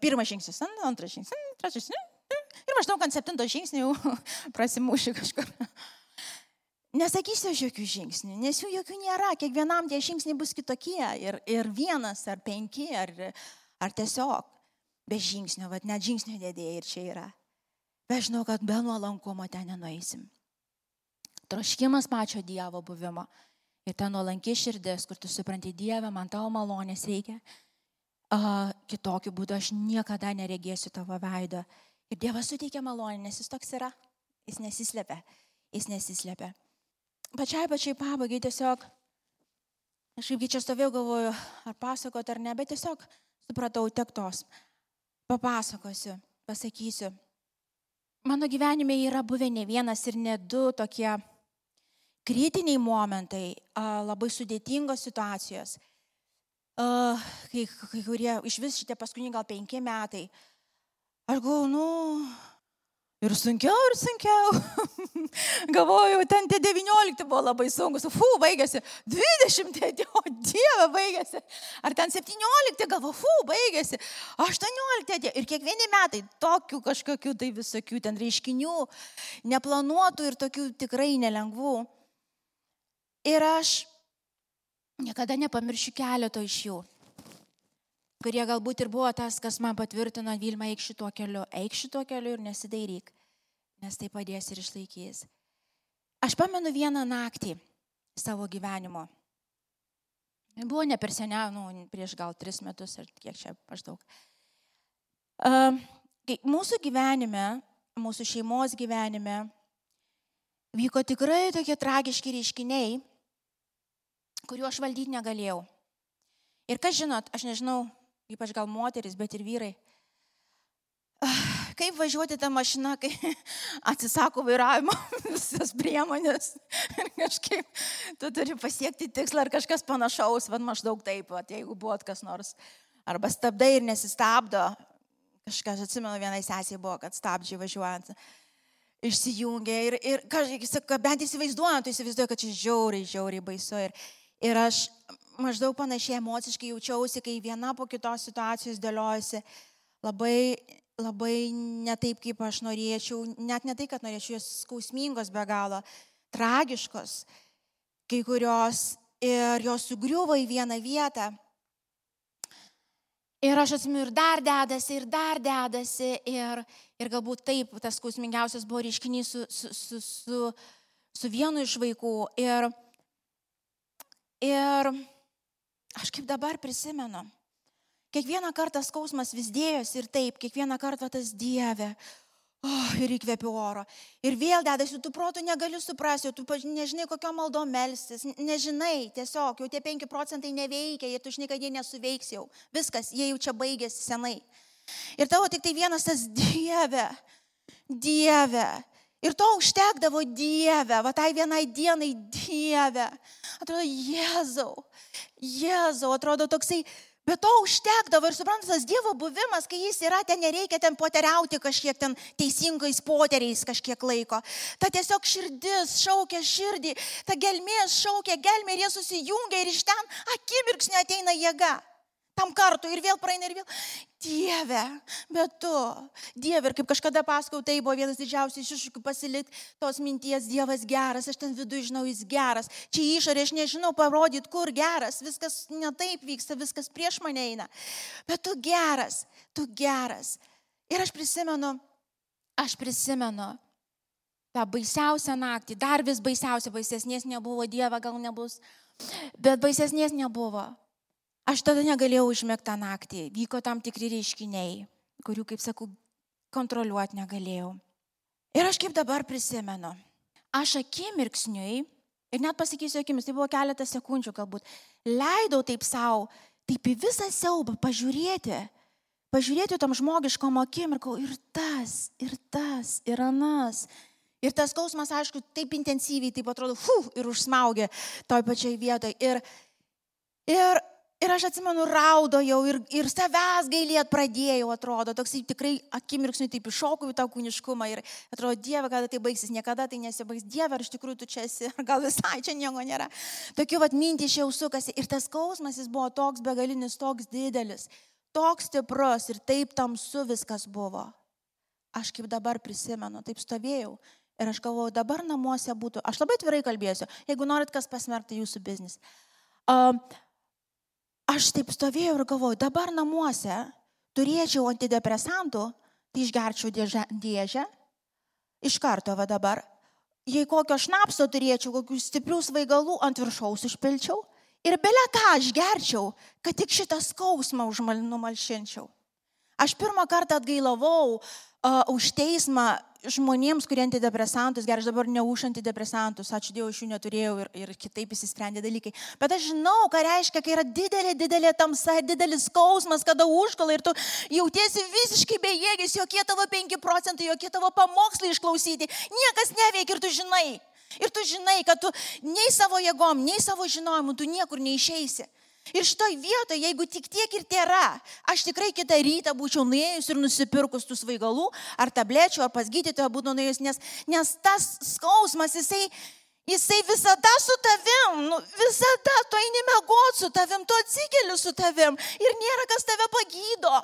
Pirmas žingsnis, antras žingsnis, trečias žingsnis. Ir maždaug ant septinto žingsnio jau prasimušiu kažkur. Nesakysiu aš jokių žingsnių, nes jų jokių nėra. Kiekvienam tie žingsniai bus kitokie. Ir, ir vienas, ar penki, ar, ar tiesiog be žingsnio, vad net žingsnio dėdėjai ir čia yra. Bet žinau, kad be nuolankumo ten nenueisim. Troškimas pačio Dievo buvimo. Ir ta nuolanki širdis, kur tu supranti Dievę, man tavo malonės reikia. Uh, kitokiu būdu aš niekada neregėsiu tavo veido. Ir Dievas suteikia malonę, nes jis toks yra. Jis nesislepia. Jis nesislepia pačiai pačiai pabaigai tiesiog, aš kaip čia stovėjau, galvoju, ar pasakoti ar ne, bet tiesiog supratau tiek tos. Papasakosiu, pasakysiu. Mano gyvenime yra buvę ne vienas ir ne du tokie kritiniai momentai, labai sudėtingos situacijos, kai, kai kurie iš vis šitie paskutiniai gal penki metai. Aš galvoju, nu, Ir sunkiau, ir sunkiau. Galvojau, ten tie 19 buvo labai sunkus. Fu, baigėsi. 20, o Dieve, baigėsi. Ar ten 17, galvoju, fu, baigėsi. 18. Ir kiekvieni metai tokių kažkokių tai visokių ten reiškinių, neplanuotų ir tokių tikrai nelengvų. Ir aš niekada nepamiršiu keleto iš jų kurie galbūt ir buvo tas, kas man patvirtino, Vilma, eik šituo keliu, eik šituo keliu ir nesidairyk, nes tai padės ir išlaikys. Aš pamenu vieną naktį savo gyvenimo. Buvo ne per seniau, nu, prieš gal tris metus ar kiek čia maždaug. Uh, mūsų gyvenime, mūsų šeimos gyvenime vyko tikrai tokie tragiški reiškiniai, kuriuo aš valdyti negalėjau. Ir kas žinot, aš nežinau, ypač gal moteris, bet ir vyrai. Kaip važiuoti tą mašiną, kai atsisako vairavimo visas priemonės ir kažkaip tu turi pasiekti tikslą ar kažkas panašaus, vad maždaug taip, vat, jeigu buvo kas nors. Arba stabdai ir nesistabdo. Kažkas, atsimenu, vienai sesiai buvo, kad stabdžiai važiuojant išsijungia ir, ir kažkaip, bent įsivaizduojant, tu įsivaizduoji, kad čia žiauriai, žiauriai baisu. Ir, ir aš maždaug panašiai emociškai jaučiausi, kai viena po kitos situacijos dėliojasi labai, labai ne taip, kaip aš norėčiau, net ne tai, kad norėčiau, jos skausmingos be galo, tragiškos, kai kurios ir jos sugriuvo į vieną vietą. Ir aš atsimenu, ir dar dedasi, ir dar dedasi, ir, ir galbūt taip, tas skausmingiausias buvo reiškinys su, su, su, su, su vienu iš vaikų. Ir, ir Aš kaip dabar prisimenu. Kiekvieną kartą skausmas vis dėjosi ir taip, kiekvieną kartą tas Dieve. Oh, ir įkvėpiu oro. Ir vėl dedasi, tu protų negali suprasti, tu nežinai, kokio maldo melstis, nežinai, tiesiog jau tie 5 procentai neveikia ir tu žinai, kad jie nesuveiks jau. Viskas, jie jau čia baigėsi senai. Ir tavo tik tai vienas tas Dieve, Dieve. Ir to užtekdavo Dieve, va tai vienai dienai Dieve. Atrodo, Jėzau, Jėzau, atrodo toksai, bet to užtekdavo ir suprantate, tas Dievo buvimas, kai jis yra, ten nereikia ten poteriauti kažkiek ten teisingais poteriais kažkiek laiko. Ta tiesiog širdis šaukia širdį, ta gelmės šaukia gelmė ir jie susijungia ir iš ten akimirksnio ateina jėga tam kartui ir vėl praeina ir vėl. Dieve, bet tu, Dieve, ir kaip kažkada pasakau, tai buvo vienas didžiausių iššūkių pasilikti tos minties, Dievas geras, aš ten viduje žinau, jis geras. Čia išorė aš nežinau parodyti, kur geras, viskas netaip vyksta, viskas prieš mane eina. Bet tu geras, tu geras. Ir aš prisimenu, aš prisimenu tą baisiausią naktį, dar vis baisiausia, baisesnės nebuvo, Dieve gal nebus, bet baisesnės nebuvo. Aš tada negalėjau užmėgti tą naktį. Vyko tam tikri reiškiniai, kurių, kaip sakau, kontroliuoti negalėjau. Ir aš kaip dabar prisimenu, aš akimirksniui, ir net pasakysiu akimis, tai buvo keletas sekundžių galbūt, leidau taip savo, taip į visą siaubą pažiūrėti, pažiūrėti tam žmogiškom akimirkom ir tas, ir tas, ir anas. Ir tas skausmas, aišku, taip intensyviai, taip atrodo, fu, ir užsmaugė toj pačiai vietoje. Ir, ir Ir aš atsimenu, raudojau ir, ir savęs gailėt pradėjau, atrodo, toks tikrai akimirksniui taip iššokau į tą kūniškumą ir atrodo, Dieve, kada tai baigsis, niekada tai nesibaigs, Dieve, ar iš tikrųjų tu čia esi, ar gal visai čia nieko nėra. Tokiu vad mintį jau sukasi ir tas skausmas jis buvo toks begalinis, toks didelis, toks stiprus ir taip tamsu viskas buvo. Aš kaip dabar prisimenu, taip stovėjau ir aš galvojau, dabar namuose būtų, aš labai tvirai kalbėsiu, jeigu norit kas pasmerkti jūsų biznis. Uh, aš taip stovėjau ir galvoju, dabar namuose turėčiau antidepresantų, tai išgerčiau dėžę, dėžę iš karto va dabar. Jei kokio šnapso turėčiau, kokių stiprių svaigalų ant viršaus užpilčiau ir belę ką aš gerčiau, kad tik šitą skausmą užmalšinčiau. Aš pirmą kartą atgailavau uh, už teismą žmonėms, kurie antidepresantus, gerai, aš dabar ne už antidepresantus, ačiū Dievui, iš jų neturėjau ir, ir kitaip įsisprendė dalykai. Bet aš žinau, ką reiškia, kai yra didelė, didelė tamsa, didelis skausmas, kada užkala ir tu jautiesi visiškai bejėgis, jokie tavo 5 procentai, jokie tavo pamokslai išklausyti, niekas neveikia ir tu žinai. Ir tu žinai, kad tu nei savo jėgom, nei savo žinojimu, tu niekur neišeisi. Ir šitoj vietoje, jeigu tik tiek ir tėra, aš tikrai kitą rytą būčiau nuėjus ir nusipirkus tų svaigalų, ar tablečių, ar pas gydytoją būtų nuėjus, nes, nes tas skausmas, jisai, jisai visada su tavim, nu, visada tu eini mėgoti su tavim, tu atsikeli su tavim ir nėra kas tave pagydo.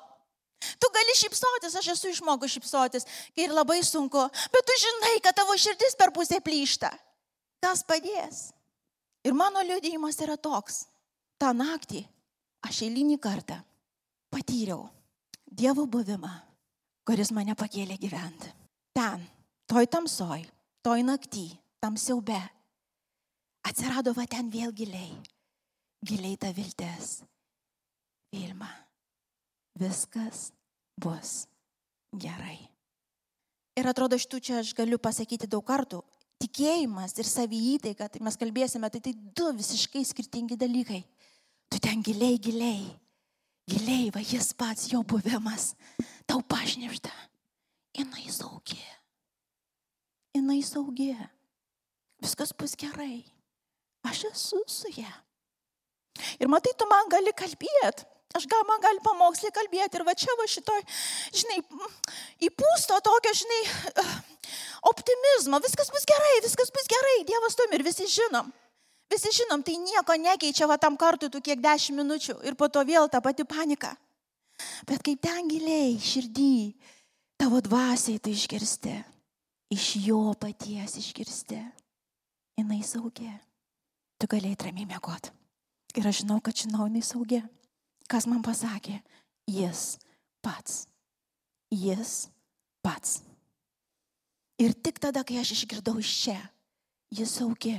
Tu gali šypsotis, aš esu išmokus šypsotis, kai ir labai sunku, bet tu žinai, kad tavo širdis per pusę plyšta. Kas padės? Ir mano liūdėjimas yra toks tą naktį aš eilinį kartą patyriau Dievo buvimą, kuris mane pakėlė gyventi. Ten, toj tamsoj, toj naktį, tam siaube. Atsirado va ten vėl giliai, giliai ta viltis. Vilma, viskas bus gerai. Ir atrodo, šitų čia aš galiu pasakyti daug kartų, tikėjimas ir savyjįtaiga, tai mes kalbėsime, tai tai du visiškai skirtingi dalykai. Ten giliai, giliai, giliai, va jis pats jo buvimas, tau pašnešta. Jinai saugi. Jinai saugi. Viskas bus gerai. Aš esu su ją. Ir matai, tu man gali kalbėti. Aš gal man gali pamokslį kalbėti ir va čia va šitoj, žinai, įpūsto tokio, žinai, optimizmo. Viskas bus gerai, viskas bus gerai. Dievas tu ir visi žinom. Visi žinom, tai nieko nekeičia va tam kartu tų kiek dešimt minučių ir po to vėl ta pati panika. Bet kaip ten giliai, širdį, tavo dvasiai tai išgirsti, iš jo paties išgirsti, jinai saugi. Tu galėjai ramiai mėgot. Ir aš žinau, kad žinau, jinai saugi. Kas man pasakė? Jis pats. Jis pats. Ir tik tada, kai aš išgirdau iš čia, jis saugi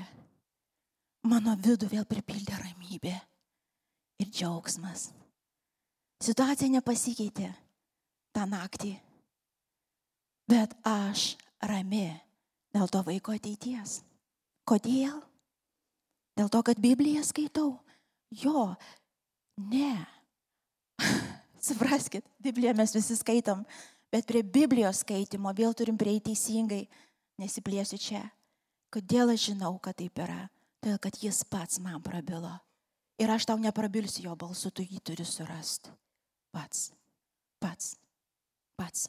mano vidų vėl pripildė ramybė ir džiaugsmas. Situacija nepasikeitė tą naktį, bet aš rami dėl to vaiko ateities. Kodėl? Dėl to, kad Bibliją skaitau. Jo, ne. Supraskit, Bibliją mes visi skaitom, bet prie Biblijos skaitimo vėl turim prieiti teisingai. nesiplėsiu čia. Kodėl aš žinau, kad taip yra? Todėl, kad jis pats man prabilo. Ir aš tau neprabilsiu jo balsu, tu jį turi surasti. Pats, pats, pats.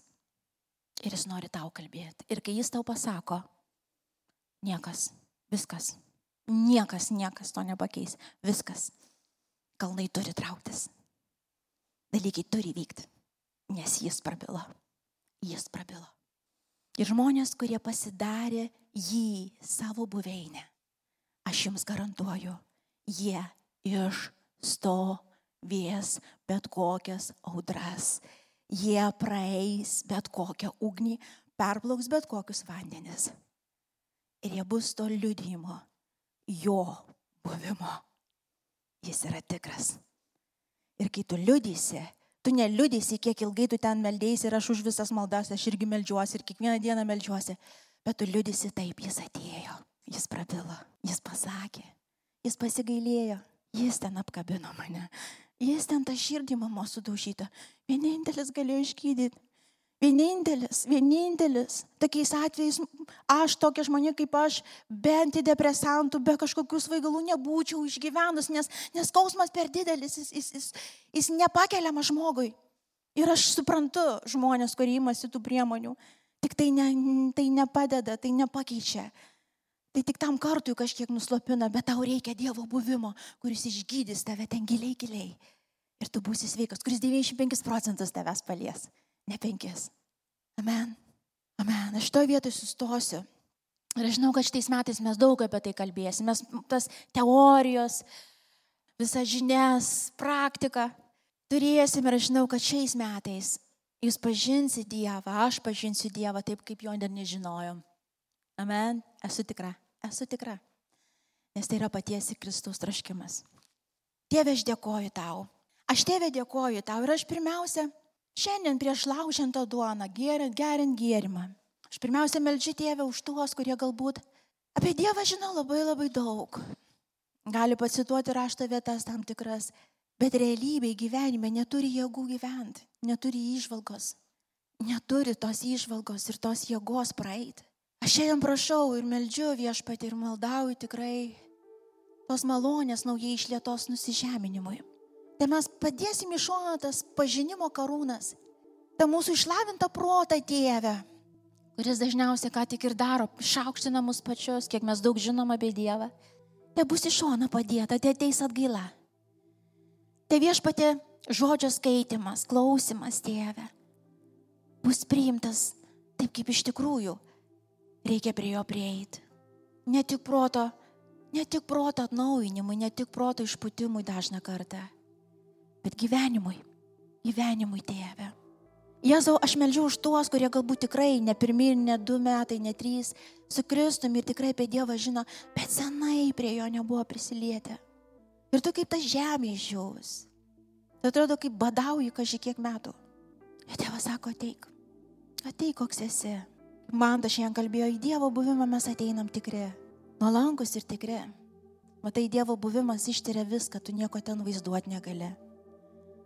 Ir jis nori tau kalbėti. Ir kai jis tau pasako, niekas, viskas, niekas, niekas to nepakeis. Viskas. Kalnai turi trauktis. Dalykai turi vykti. Nes jis prabilo. Jis prabilo. Ir žmonės, kurie pasidarė jį savo buveinę, aš jums garantuoju, jie išstovės bet kokias audras, jie praeis bet kokią ugnį, perplauks bet kokius vandenis. Ir jie bus to liudijimo, jo buvimo. Jis yra tikras. Ir kai tu liudysi, Tu neliudysi, kiek ilgai tu ten meldėsi ir aš už visas maldas, aš irgi melžiuosi ir kiekvieną dieną melžiuosi. Bet tu liudysi taip, jis atėjo, jis prabilo, jis pasakė, jis pasigailėjo, jis ten apkabino mane, jis ten tą širdį mamos sudaužytą. Vienintelis galėjo išgydyti. Vienintelis, vienintelis. Tokiais atvejais aš, tokia žmonė kaip aš, be antidepresantų, be kažkokių svaigalų nebūčiau išgyvenus, nes, nes skausmas per didelis, jis, jis, jis, jis nepakeliama žmogui. Ir aš suprantu žmonės, kurie imasi tų priemonių, tik tai, ne, tai nepadeda, tai nepakeičia. Tai tik tam kartui kažkiek nuslopina, bet tau reikia Dievo buvimo, kuris išgydys tave ten giliai, giliai. Ir tu būsi sveikas, kuris 95 procentus tavęs palies ne penkis. Amen. Amen. Aš to vietoj sustosiu. Ir aš žinau, kad šitais metais mes daug apie tai kalbėsime. Mes tas teorijos, visas žinias, praktiką turėsime. Ir aš žinau, kad šiais metais jūs pažinsit Dievą, aš pažinsiu Dievą taip, kaip jo dar nežinojom. Amen. Esu tikra. Esu tikra. Nes tai yra paties Kristaus traškimas. Tėve, aš dėkoju tau. Aš tėve dėkoju tau. Ir aš pirmiausia Šiandien prieš laužiant tą duoną, geriant, geriant gėrimą. Aš pirmiausia melžiu tėvę už tuos, kurie galbūt apie Dievą žino labai labai daug. Gali pacituoti rašto vietas tam tikras, bet realybėje gyvenime neturi jėgų gyventi, neturi išvalgos, neturi tos išvalgos ir tos jėgos praeiti. Aš šiandien prašau ir meldžiu viešpatį ir maldauju tikrai tos malonės naujai išlėtos nusižeminimui. Tai mes padėsim į šoną tas pažinimo karūnas. Ta mūsų išlavinta prota Dieve, kuris dažniausiai ką tik ir daro, šaukština mus pačius, kiek mes daug žinom apie Dievą. Te bus į šoną padėta, te ateis atgaila. Te viešpatė žodžio skaitimas, klausimas Dieve bus priimtas taip, kaip iš tikrųjų reikia prie jo prieiti. Ne tik proto, ne tik proto atnaujinimui, ne tik proto išputimui dažną kartą bet gyvenimui, gyvenimui tėve. Jėzau, aš melžiu už tuos, kurie galbūt tikrai ne pirmie, ne du metai, ne trys su Kristumi ir tikrai apie Dievą žino, bet senai prie jo nebuvo prisilietę. Ir tu kaip ta žemė išžiūs. Tai atrodo, kaip badauji kažkiek metų. Ir tėvas sako, ateik. Ateik, koks esi. Man tas šiandien kalbėjo, į Dievo buvimą mes ateinam tikri. Nuolankus ir tikri. Matai, Dievo buvimas ištiria viską, tu nieko ten vaizduoti negali.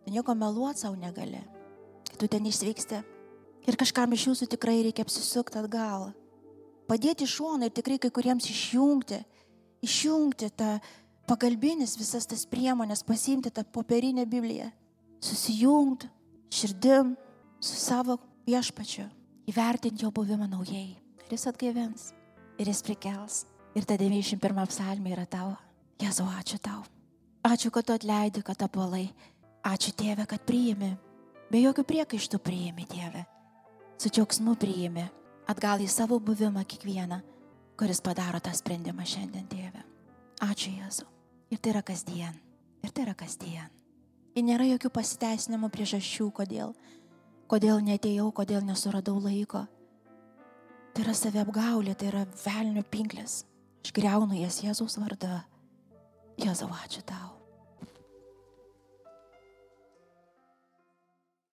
Tu nieko meluoti savo negali. Tu ten išsveiksti. Ir kažkam iš jūsų tikrai reikia apsisukti atgal. Padėti šoną ir tikrai kai kuriems išjungti, išjungti tą pagalbinis visas tas priemonės, pasimti tą popierinę Bibliją, susijungti širdim su savo viešpačiu, įvertinti jo buvimą naujai. Ir jis atgaivins, ir jis prikels. Ir ta 91 psalmė yra tavo. Jėzau, ačiū tau. Ačiū, kad tu atleidai, kad apalai Ačiū Tėve, kad priimi. Be jokių priekaištų priimi, Tėve. Su džiaugsmu priimi. Atgal į savo buvimą kiekvieną, kuris padaro tą sprendimą šiandien, Tėve. Ačiū Jėzu. Ir tai yra kasdien. Ir tai yra kasdien. Ir nėra jokių pasiteisinimų priežasčių, kodėl. Kodėl netėjau, kodėl nesuradau laiko. Tai yra saviapgaulė, tai yra velnių pinklės. Aš greunu jas Jėzaus vardą. Jėzau, ačiū tau.